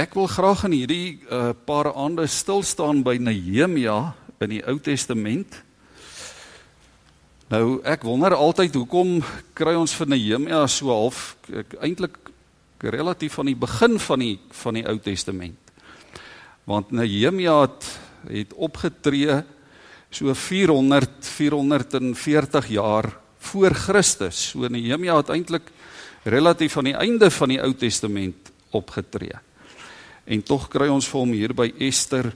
Ek wil graag in hierdie uh, paar aande stil staan by Nehemia in die Ou Testament. Nou ek wonder altyd hoekom kry ons vir Nehemia so half eintlik relatief van die begin van die van die Ou Testament. Want Nehemia het, het opgetree so 400 440 jaar voor Christus. So Nehemia het eintlik relatief aan die einde van die Ou Testament opgetree. En tog kry ons vir hom hier by Ester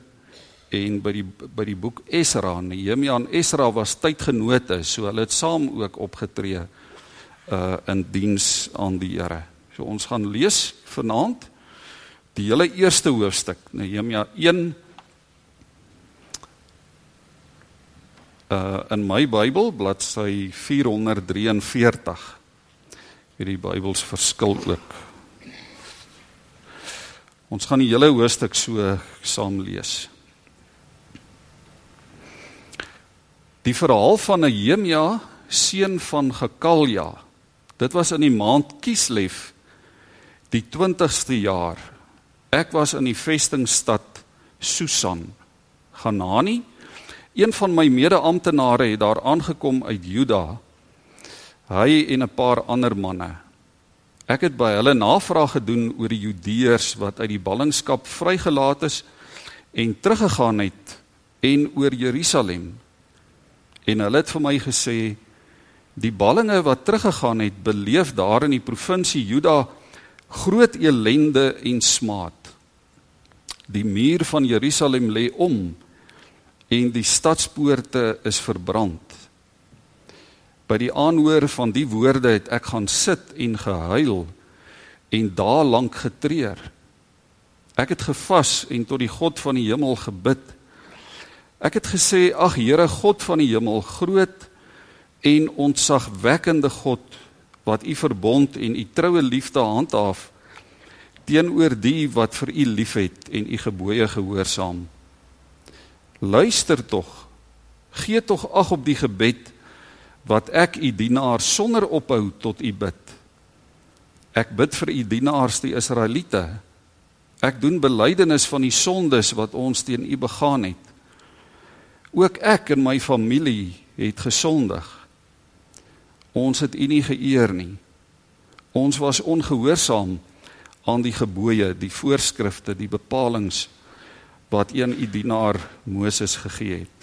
en by die by die boek Esra. Nehemia en Esra was tydgenote, so hulle het saam ook opgetree uh in diens aan die Here. So ons gaan lees vanaand die hele eerste hoofstuk, Nehemia 1 uh in my Bybel bladsy 443. Hierdie Bybels verskil ook. Ons gaan die hele hoofstuk so saam lees. Die verhaal van Nehemia, seun van Gekalja. Dit was in die maand Kislev, die 20ste jaar. Ek was in die vestingstad Susan. Hanani, een van my mede-amptenare het daar aangekom uit Juda. Hy en 'n paar ander manne. Ek het by hulle navraag gedoen oor die Judeërs wat uit die ballingskap vrygelaat is en teruggegaan het en oor Jerusalem En hulle het vir my gesê die ballinge wat teruggegaan het, beleef daar in die provinsie Juda groot elende en smaad. Die muur van Jerusalem lê om en die stadspoorte is verbrand. By die aanhoor van die woorde het ek gaan sit en gehuil en daar lank getreur. Ek het gevas en tot die God van die hemel gebid Ek het gesê, ag Here God van die hemel, groot en ontzagwekkende God wat u verbond en u troue liefde handhaaf teenoor die wat vir u liefhet en u gebooie gehoorsaam. Luister tog. Gee tog ag op die gebed wat ek u dienaar sonder ophou tot u bid. Ek bid vir u dienaars die Israeliete. Ek doen belydenis van die sondes wat ons teen u begaan het. Ook ek en my familie het gesondig. Ons het U nie geëer nie. Ons was ongehoorsaam aan die gebooie, die voorskrifte, die bepalinge wat een U dienaar Moses gegee het.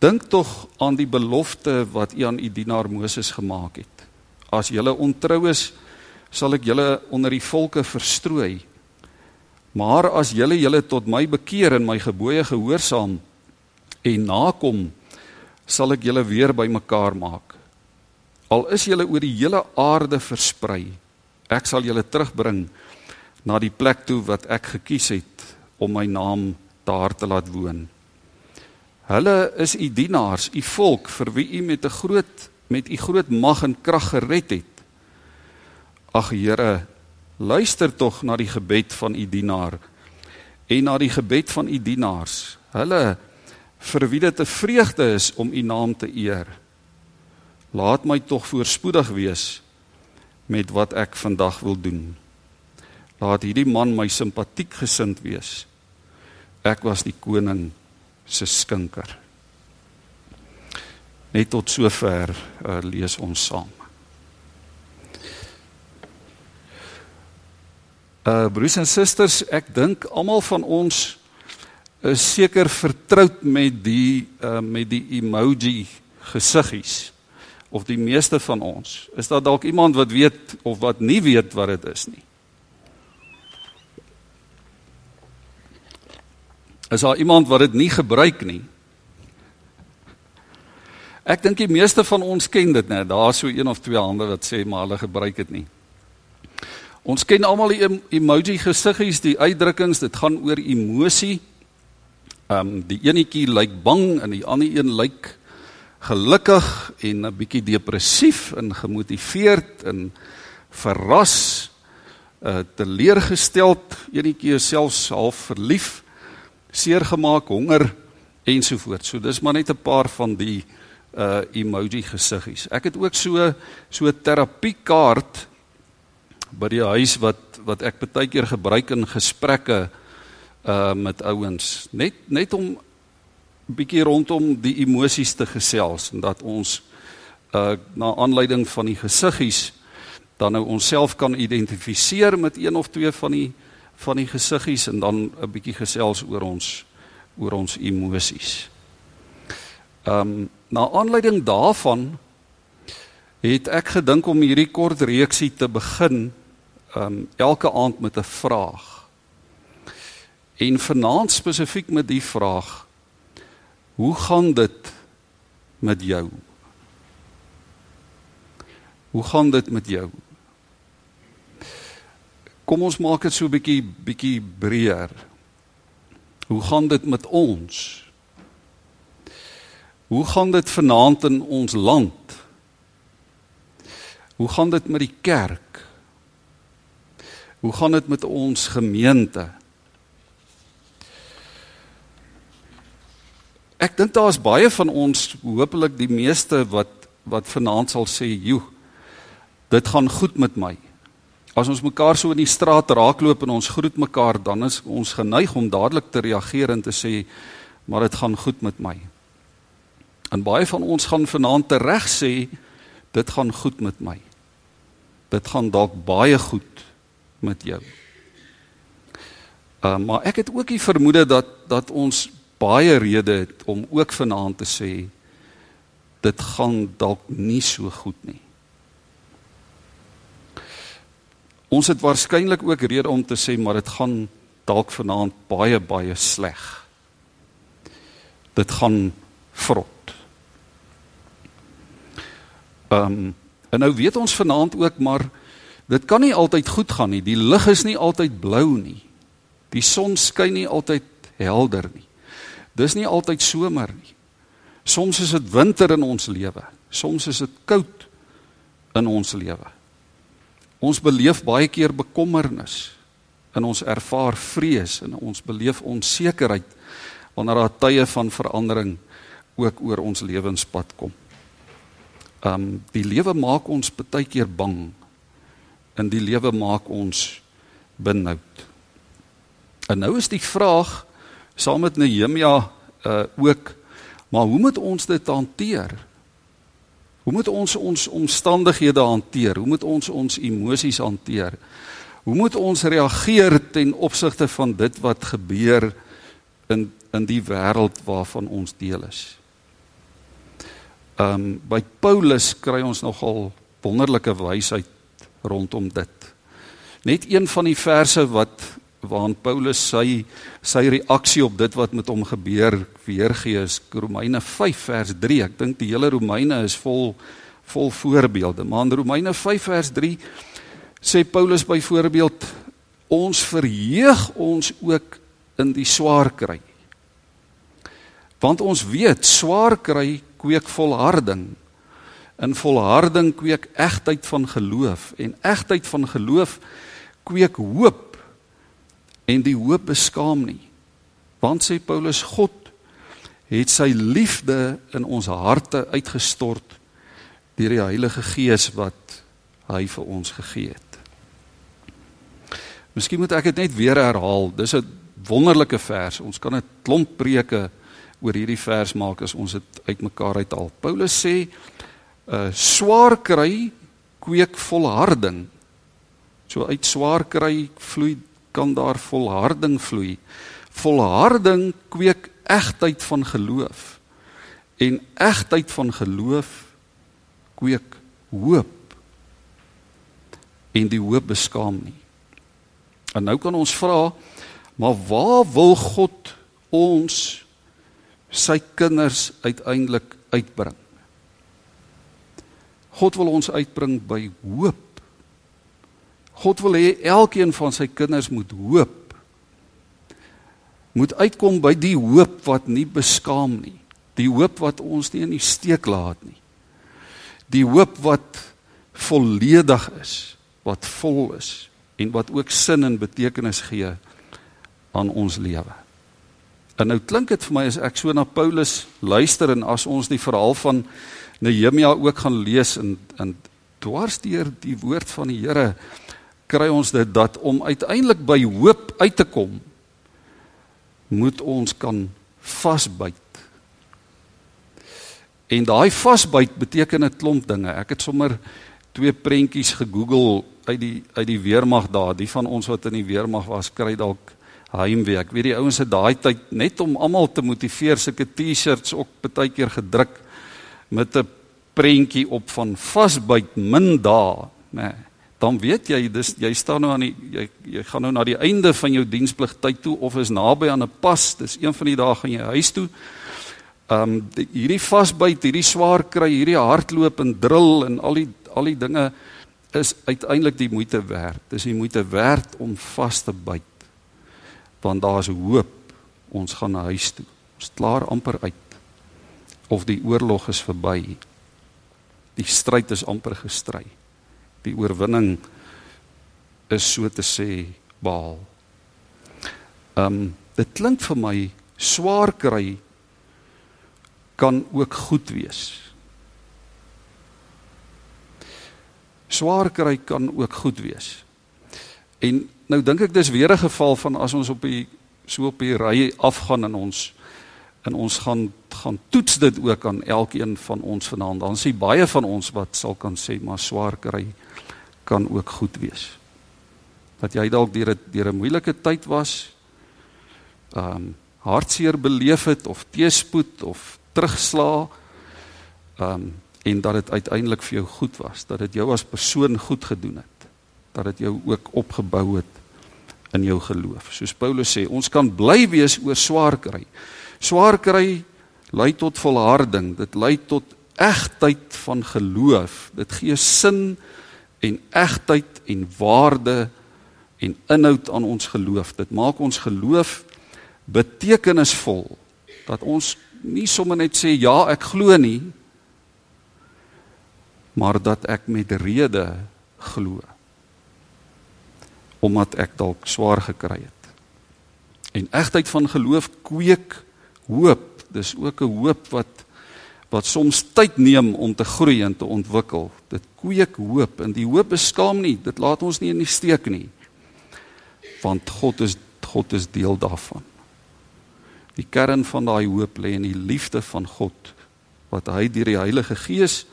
Dink tog aan die belofte wat U aan U dienaar Moses gemaak het. As julle ontrou is, sal ek julle onder die volke verstrooi. Maar as julle julle tot my bekeer en my gebooie gehoorsaam, en nakom sal ek julle weer bymekaar maak. Al is julle oor die hele aarde versprei, ek sal julle terugbring na die plek toe wat ek gekies het om my naam daar te laat woon. Hulle is u dienaars, u volk vir wie u met 'n groot met u groot mag en krag gered het. Ag Here, luister tog na die gebed van u dienaar en na die gebed van u dienaars. Hulle vir wie dit 'n vreugde is om u naam te eer. Laat my tog voorspoedig wees met wat ek vandag wil doen. Laat hierdie man my simpatiek gesind wees. Ek was die koning se skinker. Net tot sover uh, lees ons saam. Uh broers en susters, ek dink almal van ons is seker vertroud met die uh, met die emoji gesiggies of die meeste van ons. Is daar dalk iemand wat weet of wat nie weet wat dit is nie? Is daar iemand wat dit nie gebruik nie? Ek dink die meeste van ons ken dit net. Daar's so een of twee hande wat sê maar hulle gebruik dit nie. Ons ken almal die emoji gesiggies, die uitdrukkings, dit gaan oor emosie. Ehm um, die enetjie lyk bang en die ander een lyk gelukkig en 'n bietjie depressief en gemotiveerd en verras, uh teleurgesteld, enetjie is selfs half verlief, seergemaak, honger ensovoorts. So dis maar net 'n paar van die uh emoji gesiggies. Ek het ook so so 'n terapiekaart by die huis wat wat ek baie keer gebruik in gesprekke uh met ouens net net om bietjie rondom die emosies te gesels en dat ons uh na aanleiding van die gesiggies dan nou onsself kan identifiseer met een of twee van die van die gesiggies en dan 'n bietjie gesels oor ons oor ons emosies. Ehm um, na aanleiding daarvan het ek gedink om hierdie kort reeksie te begin ehm um, elke aand met 'n vraag. En vanaand spesifiek met die vraag: Hoe gaan dit met jou? Hoe gaan dit met jou? Kom ons maak dit so 'n bietjie bietjie breër. Hoe gaan dit met ons? Hoe gaan dit vanaand in ons land? Hoe gaan dit met die kerk? Hoe gaan dit met ons gemeente? Ek dink daar is baie van ons, hopelik die meeste wat wat vanaand sal sê, "Joe, dit gaan goed met my." As ons mekaar so in die straat raakloop en ons groet mekaar, dan is ons geneig om dadelik te reageer en te sê, "Maar dit gaan goed met my." En baie van ons gaan vanaand tereg sê, "Dit gaan goed met my." Dit gaan dalk baie goed met jou. Uh, maar ek het ook die vermoede dat dat ons baie redes het om ook vanaand te sê dit gaan dalk nie so goed nie. Ons het waarskynlik ook rede om te sê maar dit gaan dalk vanaand baie baie sleg. Dit gaan vrot. Ehm um, en nou weet ons vanaand ook maar dit kan nie altyd goed gaan nie. Die lig is nie altyd blou nie. Die son skyn nie altyd helder nie. Dis nie altyd somer nie. Soms is dit winter in ons lewe. Soms is dit koud in ons lewe. Ons beleef baie keer bekommernis en ons ervaar vrees en ons beleef onsekerheid wanneer daar tye van verandering ook oor ons lewenspad kom. Um die lewe maak ons baie keer bang en die lewe maak ons benoud. En nou is die vraag saam met Nehemia uh ook maar hoe moet ons dit hanteer? Hoe moet ons ons omstandighede hanteer? Hoe moet ons ons emosies hanteer? Hoe moet ons reageer ten opsigte van dit wat gebeur in in die wêreld waarvan ons deel is? Ehm um, by Paulus kry ons nogal wonderlike wysheid rondom dit. Net een van die verse wat waarin Paulus sy sy reaksie op dit wat met hom gebeur weergee is Romeine 5 vers 3. Ek dink die hele Romeine is vol vol voorbeelde. Maar in Romeine 5 vers 3 sê Paulus byvoorbeeld ons verheug ons ook in die swaar kry. Want ons weet swaar kry kweek volharding. In volharding kweek egtheid van geloof en egtheid van geloof kweek hoop en die hoop beskaam nie. Want sê Paulus God het sy liefde in ons harte uitgestort deur die Heilige Gees wat hy vir ons gegee het. Miskien moet ek dit net weer herhaal. Dis 'n wonderlike vers. Ons kan 'n klomp preke oor hierdie vers maak as ons dit uitmekaar uithaal. Paulus sê 'n uh, swaar kry kweek volharding. So uit swaar kry vloei kan daar volharding vloei. Volharding kweek egtheid van geloof. En egtheid van geloof kweek hoop. En die hoop beskaam nie. En nou kan ons vra, maar waar wil God ons sy kinders uiteindelik uitbring? God wil ons uitbring by hoop. God wil hê elkeen van sy kinders moet hoop. Moet uitkom by die hoop wat nie beskaam nie. Die hoop wat ons nie in die steek laat nie. Die hoop wat volledig is, wat vol is en wat ook sin en betekenis gee aan ons lewe. En nou klink dit vir my as ek so na Paulus luister en as ons die verhaal van Nehemia ook gaan lees en en dwars deur die woord van die Here kry ons dit dat om uiteindelik by hoop uit te kom moet ons kan vasbyt. En daai vasbyt beteken 'n klomp dinge. Ek het sommer twee prentjies gegoogel uit die uit die weermag daar. Die van ons wat in die weermag was, kry dalk heimwee. Ek weet die ouens het daai tyd net om almal te motiveer sulke T-shirts ook baie keer gedruk met 'n prentjie op van vasbyt min dae, nê. Nee, dan weet jy dis jy staan nou aan die jy jy gaan nou na die einde van jou dienspligtyd toe of is naby aan 'n pas. Dis een van die dae gaan jy huis toe. Ehm um, hierdie vasbyt, hierdie swaar kry, hierdie hardloop en drill en al die al die dinge is uiteindelik die moeite werd. Dis die moeite werd om vas te byt. Want daar's hoop. Ons gaan na huis toe. Ons klaar amper uit. Of die oorlog is verby. Die stryd is amper gestry. Die oorwinning is so te sê behaal. Ehm um, dit klink vir my swaar kry kan ook goed wees. Swaar kry kan ook goed wees. En nou dink ek dis weer 'n geval van as ons op die so op die ry afgaan en ons en ons gaan gaan toets dit ook aan elkeen van ons vanaand. Dan sien baie van ons wat sal kan sê maar swaar kry kan ook goed wees. Dat jy dalk deur 'n deur 'n moeilike tyd was, ehm um, hartseer beleef het of teespoed of terugslaa, ehm um, en dat dit uiteindelik vir jou goed was, dat dit jou as persoon goed gedoen het, dat dit jou ook opgebou het in jou geloof. Soos Paulus sê, ons kan bly wees oor swaar kry. Swaar kry lei tot volharding, dit lei tot egtheid van geloof. Dit gee sin en egtheid en waarde en inhoud aan ons geloof. Dit maak ons geloof betekenisvol dat ons nie sommer net sê ja, ek glo nie, maar dat ek met rede glo. Omdat ek dalk swaar gekry het. En egtheid van geloof kweek hoop. Dis ook 'n hoop wat wat soms tyd neem om te groei en te ontwikkel. Dit kweek hoop en die hoop is skaam nie. Dit laat ons nie in die steek nie. Want God is God is deel daarvan. Die kern van daai hoop lê in die liefde van God wat hy deur die Heilige Gees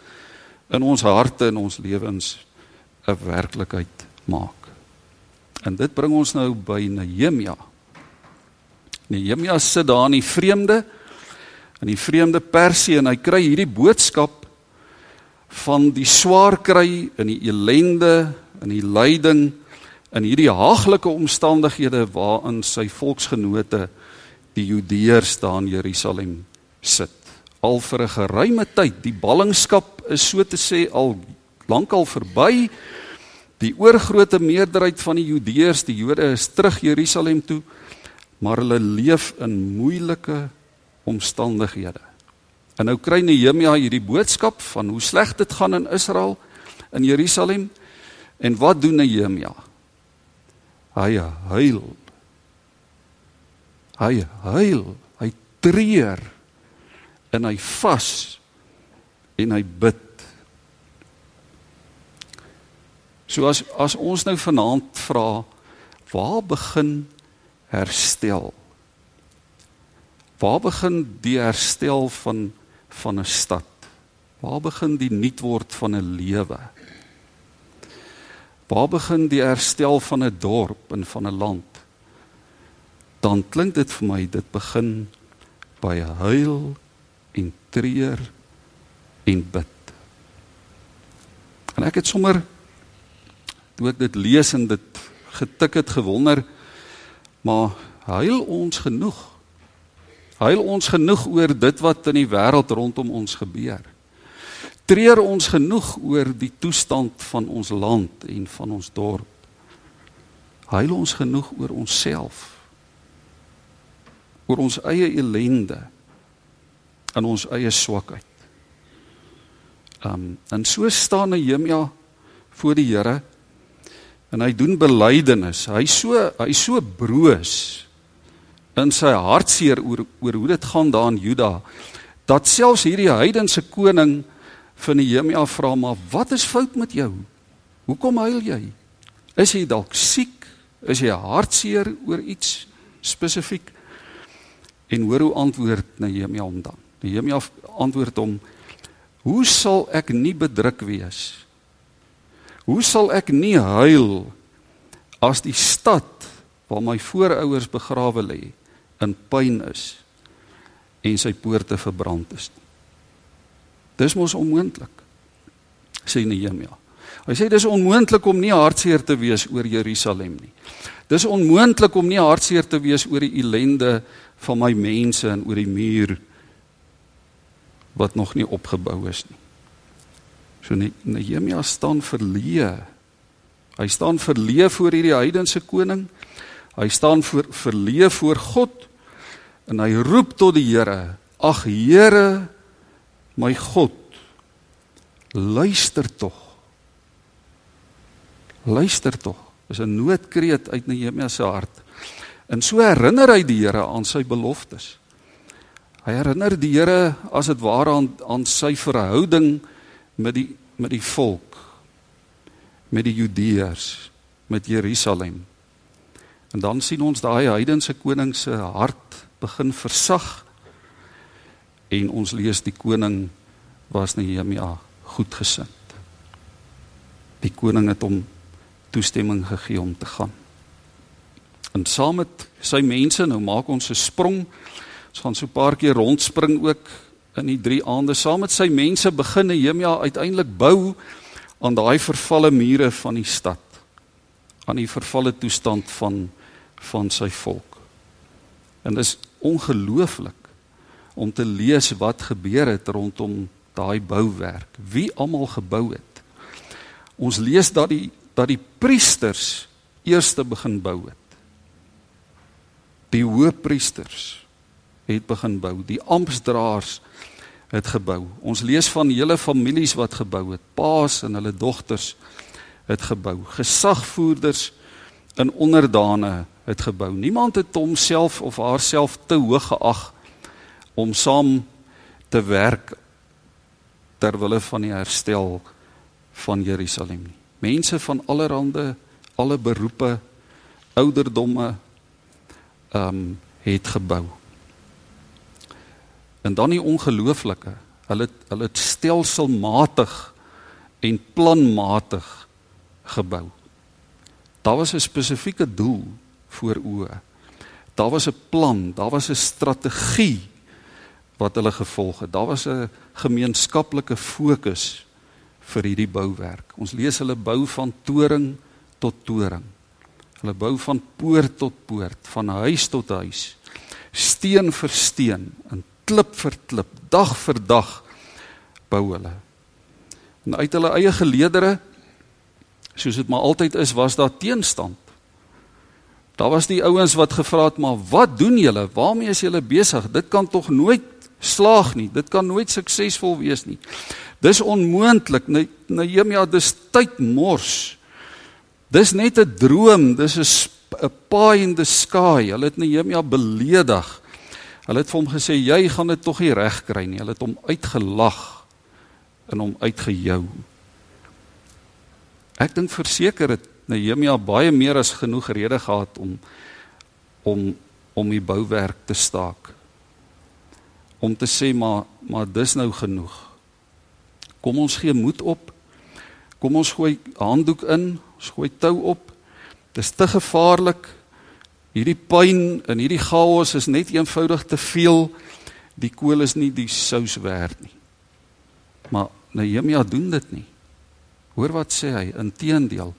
in ons harte en ons lewens 'n werklikheid maak. En dit bring ons nou by Nehemia. Nehemia sit daar in die vreemde in die vreemde Persie en hy kry hierdie boodskap van die swaar kry in die elende in die lyding in hierdie haaglike omstandighede waarin sy volksgenote die Judeërs daar in Jerusalem sit. Al vir 'n geruime tyd die ballingskap is so te sê al lankal verby. Die oorgrootste meerderheid van die Judeërs die Jode is terug Jerusalem toe maar hulle leef in moeilike omstandighede. En nou kry Nehemia hierdie boodskap van hoe sleg dit gaan in Israel in Jerusalem en wat doen Nehemia? Hy huil. Hy huil, hy treur en hy vas en hy bid. So as as ons nou vanaand vra waar begin herstel? Waar begin die herstel van van 'n stad? Waar begin die nuut word van 'n lewe? Waar begin die herstel van 'n dorp en van 'n land? Dan klink dit vir my dit begin by huil en treur en bid. En ek het sommer toe ek dit lees en dit getik het gewonder maar huil ons genoeg Huil ons genoeg oor dit wat in die wêreld rondom ons gebeur? Treur ons genoeg oor die toestand van ons land en van ons dorp? Huil ons genoeg oor onsself? Oor ons eie ellende en ons eie swakheid? Um en so staan Nehemia voor die Here en hy doen belydenis. Hy so hy so broos in sy hartseer oor oor hoe dit gaan daar in Juda dat selfs hierdie heidense koning van Nehemia vra maar wat is fout met jou? Hoekom huil jy? Is jy dalk siek? Is jy hartseer oor iets spesifiek? En hoor hoe antwoord Nehemia hom dan. Nehemia antwoord hom: "Hoe sal ek nie bedruk wees? Hoe sal ek nie huil as die stad waar my voorouers begrawe lê in pyn is en sy poorte verbrand is?" Dis mos onmoontlik. Sê Nehemia. Hy sê dis onmoontlik om nie hartseer te wees oor Jerusalem nie. Dis onmoontlik om nie hartseer te wees oor die ellende van my mense en oor die muur wat nog nie opgebou is nie. So Nehemia staan verleë. Hy staan verleë voor hierdie heidense koning. Hy staan voor verleë voor God en hy roep tot die Here: "Ag Here, my God, luister tog." Luister tog. Dis 'n noodkreet uit Nehemia se hart. En so herinner hy die Here aan sy beloftes. Hy herinner die Here as dit ware aan aan sy verhouding met die met die volk met die Judeërs met Jerusalem. En dan sien ons daai heidense koning se hart begin versag en ons lees die koning was Nehemia goedgesind. Die koning het hom toestemming gegee om te gaan. En saam met sy mense, nou maak ons 'n sprong. Ons gaan so 'n paar keer rondspring ook in die 3 aande. Saam met sy mense begin Nehemia uiteindelik bou aan daai vervalle mure van die stad. Aan die vervalle toestand van van sy volk. En dit is ongelooflik om te lees wat gebeur het rondom daai bouwerk. Wie almal gebou het. Ons lees dat die dat die priesters eerste begin bou het. Die hoëpriesters het begin bou, die amptdraers het gebou. Ons lees van hele families wat gebou het, paas en hulle dogters het gebou. Gesagvoerders en onderdane het gebou. Niemand het homself of haarself te hoog geag om saam te werk ter wille van die herstel van Jerusalem nie mense van allerhande alle beroepe ouderdomme ehm um, het gebou. En dan die ongelooflike, hulle hulle het stelselmatig en planmatig gebou. Daar was 'n spesifieke doel voor oë. Daar was 'n plan, daar was 'n strategie wat hulle gevolg het. Daar was 'n gemeenskaplike fokus vir hierdie bouwerk. Ons lees hulle bou van toring tot toring. Hulle bou van poort tot poort, van huis tot huis. Steen vir steen en klip vir klip, dag vir dag bou hulle. En uit hulle eie geleedere soos dit maar altyd is, was daar teenstand. Daar was die ouens wat gevra het, "Maar wat doen julle? Waarmee is julle besig? Dit kan tog nooit slaag nie. Dit kan nooit suksesvol wees nie." Dis onmoontlik. Nehemia, dis tyd mors. Dis net 'n droom, dis 'n pie in the sky. Hulle het Nehemia beledig. Hulle het vir hom gesê jy gaan dit tog nie reg kry nie. Hulle het hom uitgelag en hom uitgejou. Ek dink verseker het Nehemia baie meer as genoeg rede gehad om om om die bouwerk te staak. Om te sê maar maar dis nou genoeg. Kom ons gee moed op. Kom ons gooi handdoek in, ons gooi tou op. Dit is te gevaarlik. Hierdie pyn en hierdie chaos is net eenvoudig te veel. Die kool is nie die sous werd nie. Maar Nehemia doen dit nie. Hoor wat sê hy? Inteendeel.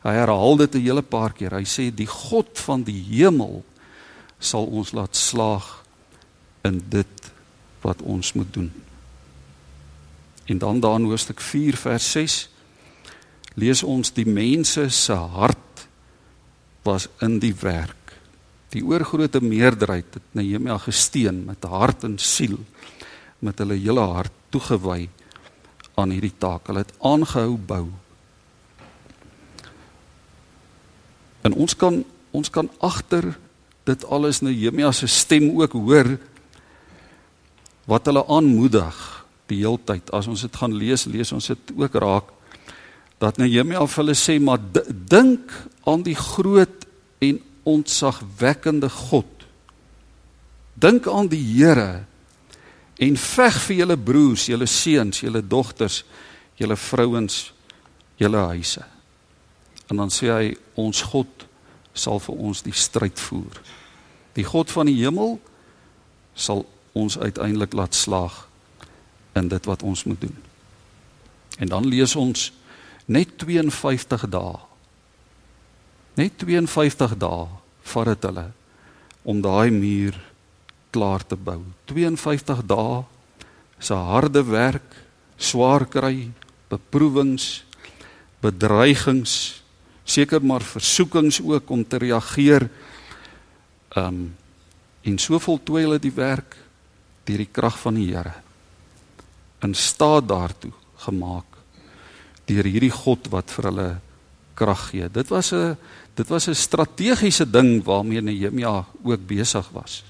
Hy herhaal dit 'n hele paar keer. Hy sê die God van die hemel sal ons laat slaag in dit wat ons moet doen. En dan daar in hoofstuk 4 vers 6 lees ons die mense se hart was in die werk. Die oorgrootste meerderheid het Nehemia gesteen met hart en siel met hulle hele hart toegewy aan hierdie taak. Hulle het aangehou bou. En ons kan ons kan agter dit alles Nehemia se stem ook hoor wat hulle aanmoedig die heeltyd. As ons dit gaan lees, lees ons dit ook raak dat Nehemia vir hulle sê maar dink aan die groot en ontzagwekkende God. Dink aan die Here en veg vir julle broers, julle seuns, julle dogters, julle vrouens, julle huise. En dan sê hy ons God sal vir ons die stryd voer. Die God van die hemel sal ons uiteindelik laat slaag in dit wat ons moet doen. En dan lees ons net 52 dae. Net 52 dae vat dit hulle om daai muur klaar te bou. 52 dae se harde werk, swaar kry, beproewings, bedreigings, seker maar versoekings ook om te reageer. Um en so voltooi hulle die werk deur die krag van die Here in staat daartoe gemaak deur hierdie God wat vir hulle krag gee. Dit was 'n dit was 'n strategiese ding waarmee Nehemia ook besig was.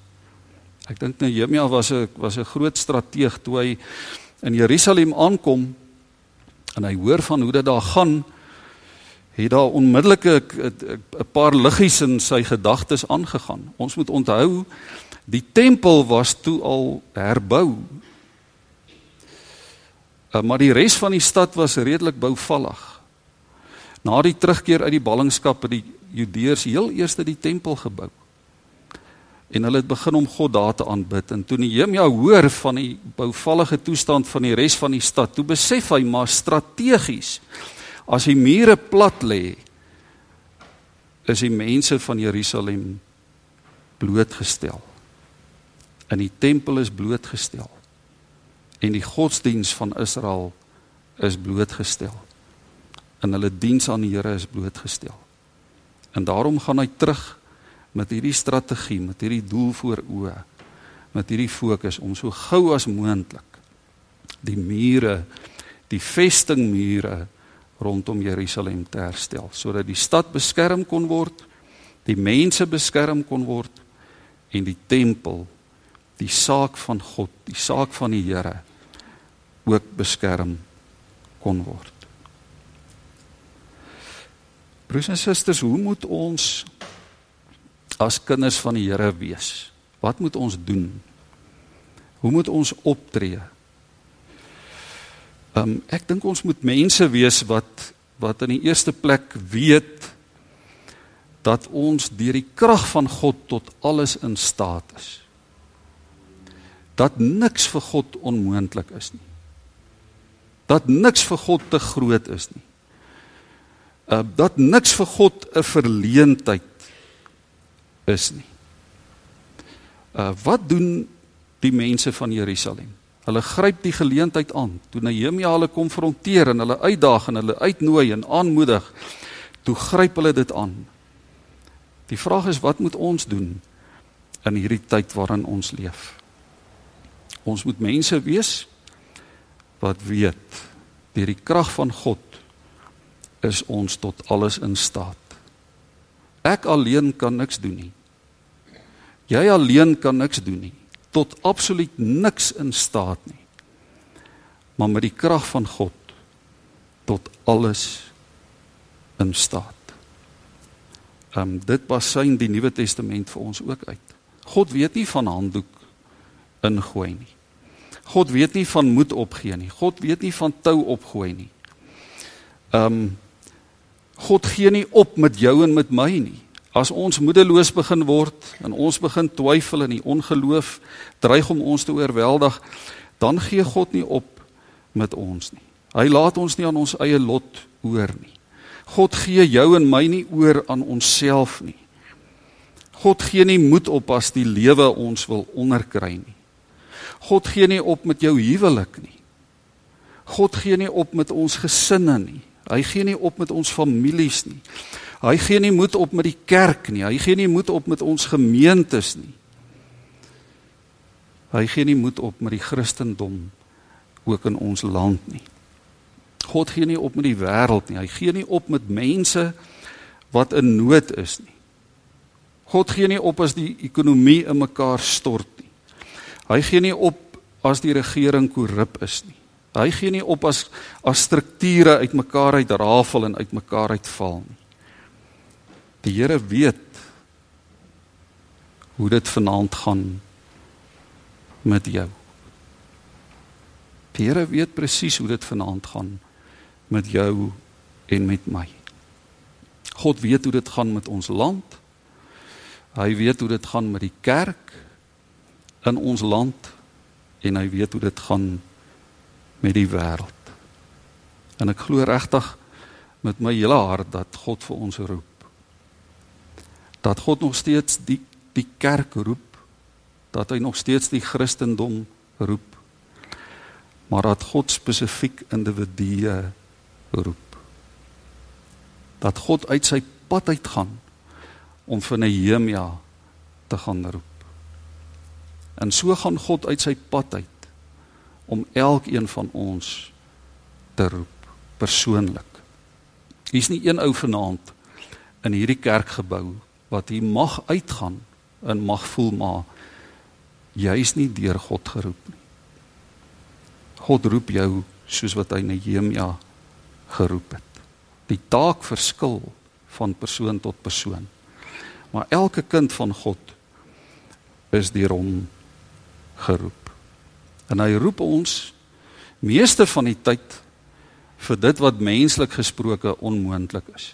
Ek dink Nehemia was 'n was 'n groot strateeg toe hy in Jerusalem aankom en hy hoor van hoe dit daar gaan het daar onmiddellik 'n paar liggies in sy gedagtes aangegaan. Ons moet onthou die tempel was toe al herbou Uh, maar die res van die stad was redelik bouvallig. Na die terugkeer uit die ballingskap het die Judeërs heel eers die tempel gebou. En hulle het begin om God daar te aanbid en toe Nehemia hoor van die bouvallige toestand van die res van die stad, toe besef hy maar strategies as die mure plat lê is die mense van Jerusalem blootgestel. In die tempel is blootgestel en die godsdiens van Israel is blootgestel. En hulle diens aan die Here is blootgestel. En daarom gaan hy terug met hierdie strategie, met hierdie doel voor oë, met hierdie fokus om so gou as moontlik die mure, die vestingmure rondom Jerusalem te herstel sodat die stad beskerm kon word, die mense beskerm kon word en die tempel, die saak van God, die saak van die Here ook beskerm kon word. Broers en susters, hoe moet ons as kinders van die Here wees? Wat moet ons doen? Hoe moet ons optree? Um ek dink ons moet mense wees wat wat in die eerste plek weet dat ons deur die krag van God tot alles in staat is. Dat niks vir God onmoontlik is nie dat niks vir God te groot is nie. Uh dat niks vir God 'n verleentheid is nie. Uh wat doen die mense van Jerusalem? Hulle gryp die geleentheid aan. Toe Nehemia hulle konfronteer en hulle uitdaag en hulle uitnooi en aanmoedig, toe gryp hulle dit aan. Die vraag is wat moet ons doen in hierdie tyd waarin ons leef? Ons moet mense wees wat weet deur die krag van God is ons tot alles in staat. Ek alleen kan niks doen nie. Jy alleen kan niks doen nie. Tot absoluut niks in staat nie. Maar met die krag van God tot alles in staat. Ehm um, dit basyn die Nuwe Testament vir ons ook uit. God weet nie van handdoek ingooi nie. God weet nie van moed opgee nie. God weet nie van tou opgooi nie. Ehm um, God gee nie op met jou en met my nie. As ons moedeloos begin word en ons begin twyfel en die ongeloof dreig om ons te oorweldig, dan gee God nie op met ons nie. Hy laat ons nie aan ons eie lot oor nie. God gee jou en my nie oor aan onsself nie. God gee nie moed op as die lewe ons wil onderkry nie. God gee nie op met jou huwelik nie. God gee nie op met ons gesinne nie. Hy gee nie op met ons families nie. Hy gee nie moed op met die kerk nie. Hy gee nie moed op met ons gemeentes nie. Hy gee nie moed op met die Christendom ook in ons land nie. God gee nie op met die wêreld nie. Hy gee nie op met mense wat in nood is nie. God gee nie op as die ekonomie in mekaar stort nie. Hy gee nie op as die regering korrup is nie. Hy gee nie op as as strukture uitmekaar uitrafel en uitmekaar uitval nie. Die Here weet hoe dit vanaand gaan met jou. Die Here weet presies hoe dit vanaand gaan met jou en met my. God weet hoe dit gaan met ons land. Hy weet hoe dit gaan met die kerk in ons land en hy weet hoe dit gaan met die wêreld. En ek glo regtig met my hele hart dat God vir ons roep. Dat God nog steeds die die kerk roep. Dat hy nog steeds die Christendom roep. Maar dat God spesifiek individue roep. Dat God uit sy pad uitgaan om vir Nehemia te gaan roep. En so gaan God uit sy pad uit om elkeen van ons te roep persoonlik. Hier's nie een ou vanaand in hierdie kerkgebou wat hier mag uitgaan en mag voel maar jy's nie deur God geroep nie. God roep jou soos wat hy Nehemia geroep het. Die taak verskil van persoon tot persoon. Maar elke kind van God is deur hom geroep. En hy roep ons meeste van die tyd vir dit wat menslik gesproke onmoontlik is.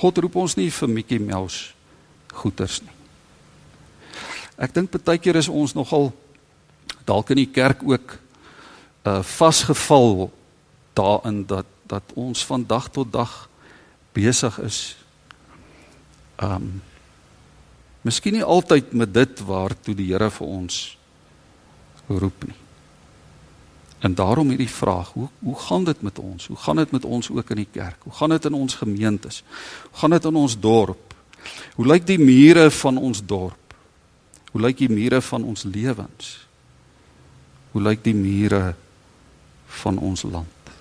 God roep ons nie vir Mickey Mouse goeters nie. Ek dink baie keer is ons nogal dalk in die kerk ook uh vasgeval daarin dat dat ons van dag tot dag besig is. Um Miskien nie altyd met dit waartoe die Here vir ons roep nie. En daarom hierdie vraag, hoe hoe gaan dit met ons? Hoe gaan dit met ons ook in die kerk? Hoe gaan dit in ons gemeentes? Hoe gaan dit in ons dorp? Hoe lyk die mure van ons dorp? Hoe lyk die mure van ons lewens? Hoe lyk die mure van ons land?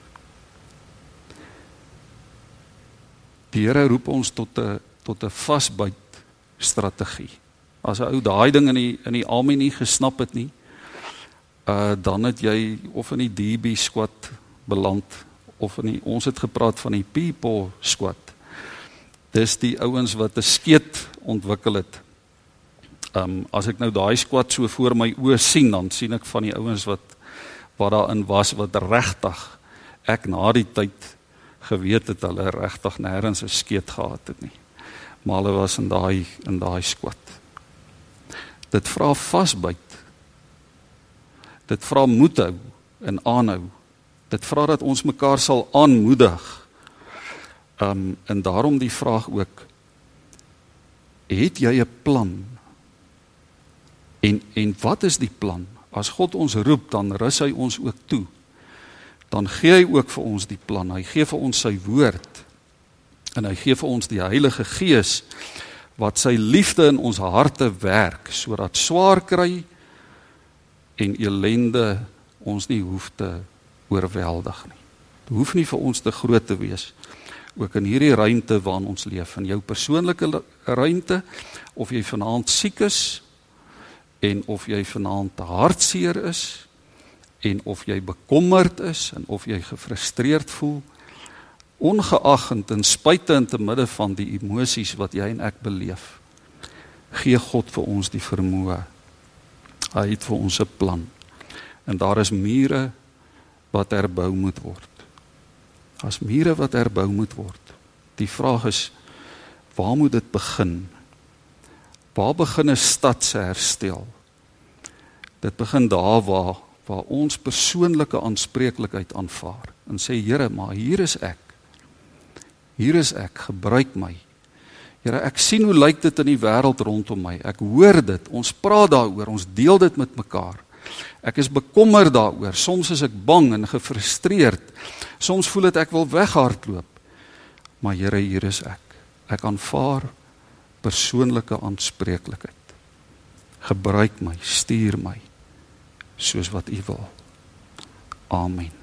Die Here roep ons tot 'n tot 'n vasbyt strategie. As 'n ou daai ding in die in die almie nie gesnap het nie, uh dan het jy of in die DB squad beland of in die, ons het gepraat van die people squad. Dis die ouens wat 'n skeet ontwikkel het. Um as ek nou daai squad so voor my oë sien, dan sien ek van die ouens wat wat daarin was wat regtig ek na die tyd geweet het hulle regtig nêrens 'n skeet gehad het nie maar hulle was in daai in daai skwat. Dit vra vasbyt. Dit vra moed hou en aanhou. Dit vra dat ons mekaar sal aanmoedig. Um en daarom die vraag ook het jy 'n plan? En en wat is die plan? As God ons roep, dan rus hy ons ook toe. Dan gee hy ook vir ons die plan. Hy gee vir ons sy woord en hy gee vir ons die Heilige Gees wat sy liefde in ons harte werk sodat swaar kry en elende ons nie hoef te oorweldig nie. Dit hoef nie vir ons te groot te wees ook in hierdie ruimte waarin ons leef in jou persoonlike ruimte of jy vanaand siek is en of jy vanaand hartseer is en of jy bekommerd is en of jy gefrustreerd voel ongeag en ten spyte en te midde van die emosies wat jy en ek beleef gee God vir ons die vermoë hy het vir ons 'n plan. En daar is mure wat herbou moet word. As mure wat herbou moet word die vraag is waar moet dit begin? Waar begin 'n stad se herstel? Dit begin daar waar waar ons persoonlike aanspreeklikheid aanvaar en sê Here maar hier is ek. Hier is ek, gebruik my. Here, ek sien hoe lyk dit in die wêreld rondom my. Ek hoor dit. Ons praat daaroor. Ons deel dit met mekaar. Ek is bekommerd daaroor. Soms is ek bang en gefrustreerd. Soms voel dit ek wil weghardloop. Maar Here, hier is ek. Ek aanvaar persoonlike aanspreeklikheid. Gebruik my, stuur my soos wat U wil. Amen.